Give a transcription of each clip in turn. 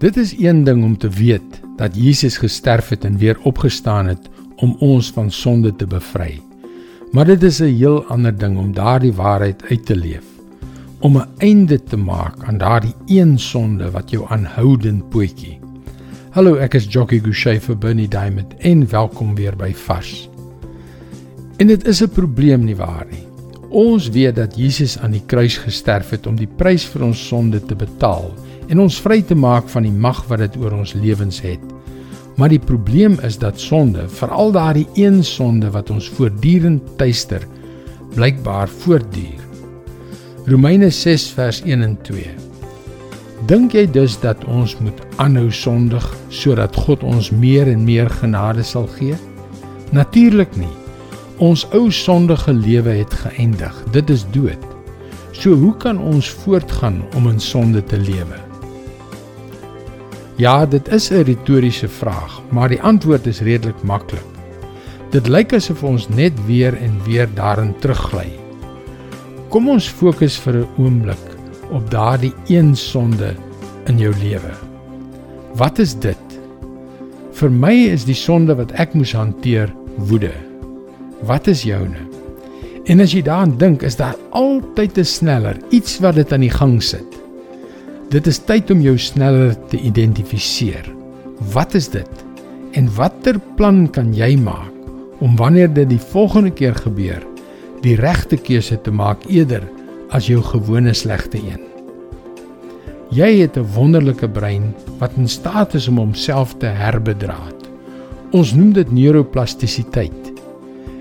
Dit is een ding om te weet dat Jesus gesterf het en weer opgestaan het om ons van sonde te bevry. Maar dit is 'n heel ander ding om daardie waarheid uit te leef. Om 'n einde te maak aan daardie een sonde wat jou aanhoudend pootjie. Hallo, ek is Jockey Gouchee vir Bernie Diamond en welkom weer by Vars. En dit is 'n probleem nie waar nie. Ons weet dat Jesus aan die kruis gesterf het om die prys vir ons sonde te betaal en ons vry te maak van die mag wat dit oor ons lewens het. Maar die probleem is dat sonde, veral daardie een sonde wat ons voortdurend tuister, blykbaar voortduur. Romeine 6 vers 1 en 2. Dink jy dus dat ons moet aanhou sondig sodat God ons meer en meer genade sal gee? Natuurlik nie. Ons ou sondige lewe het geëindig. Dit is dood. So hoe kan ons voortgaan om in sonde te lewe? Ja, dit is 'n retoriese vraag, maar die antwoord is redelik maklik. Dit lyk asof ons net weer en weer daarin teruggly. Kom ons fokus vir 'n oomblik op daardie een sonde in jou lewe. Wat is dit? Vir my is die sonde wat ek moes hanteer woede. Wat is joune? En as jy daaraan dink, is daar altyd 'n sneller, iets wat dit aan die gang sit. Dit is tyd om jou sneller te identifiseer. Wat is dit? En watter plan kan jy maak om wanneer dit die volgende keer gebeur, die regte keuse te maak eerder as jou gewone slegte een? Jy het 'n wonderlike brein wat in staat is om homself te herbedraad. Ons noem dit neuroplastisiteit.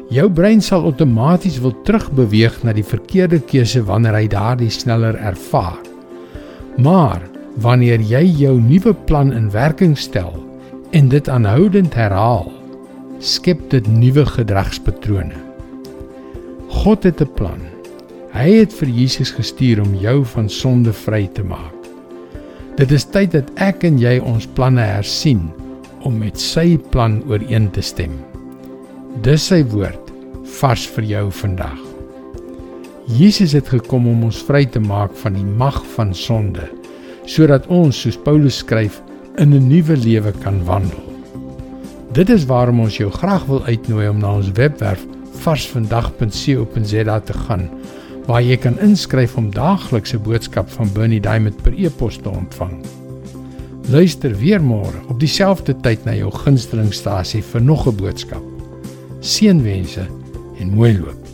Jou brein sal outomaties wil terugbeweeg na die verkeerde keuse wanneer hy daardie sneller ervaar. Maar wanneer jy jou nuwe plan in werking stel en dit aanhoudend herhaal, skep dit nuwe gedragspatrone. God het 'n plan. Hy het vir Jesus gestuur om jou van sonde vry te maak. Dit is tyd dat ek en jy ons planne hersien om met sy plan ooreen te stem. Dis sy woord vars vir jou vandag. Jesus het gekom om ons vry te maak van die mag van sonde, sodat ons, soos Paulus skryf, in 'n nuwe lewe kan wandel. Dit is waarom ons jou graag wil uitnooi om na ons webwerf varsvandag.co.za te gaan, waar jy kan inskryf om daagliks 'n boodskap van Bernie Diamond per e-pos te ontvang. Luister weer môre op dieselfde tyd na jou gunstelingstasie vir nog 'n boodskap. Seënwense en mooi loop.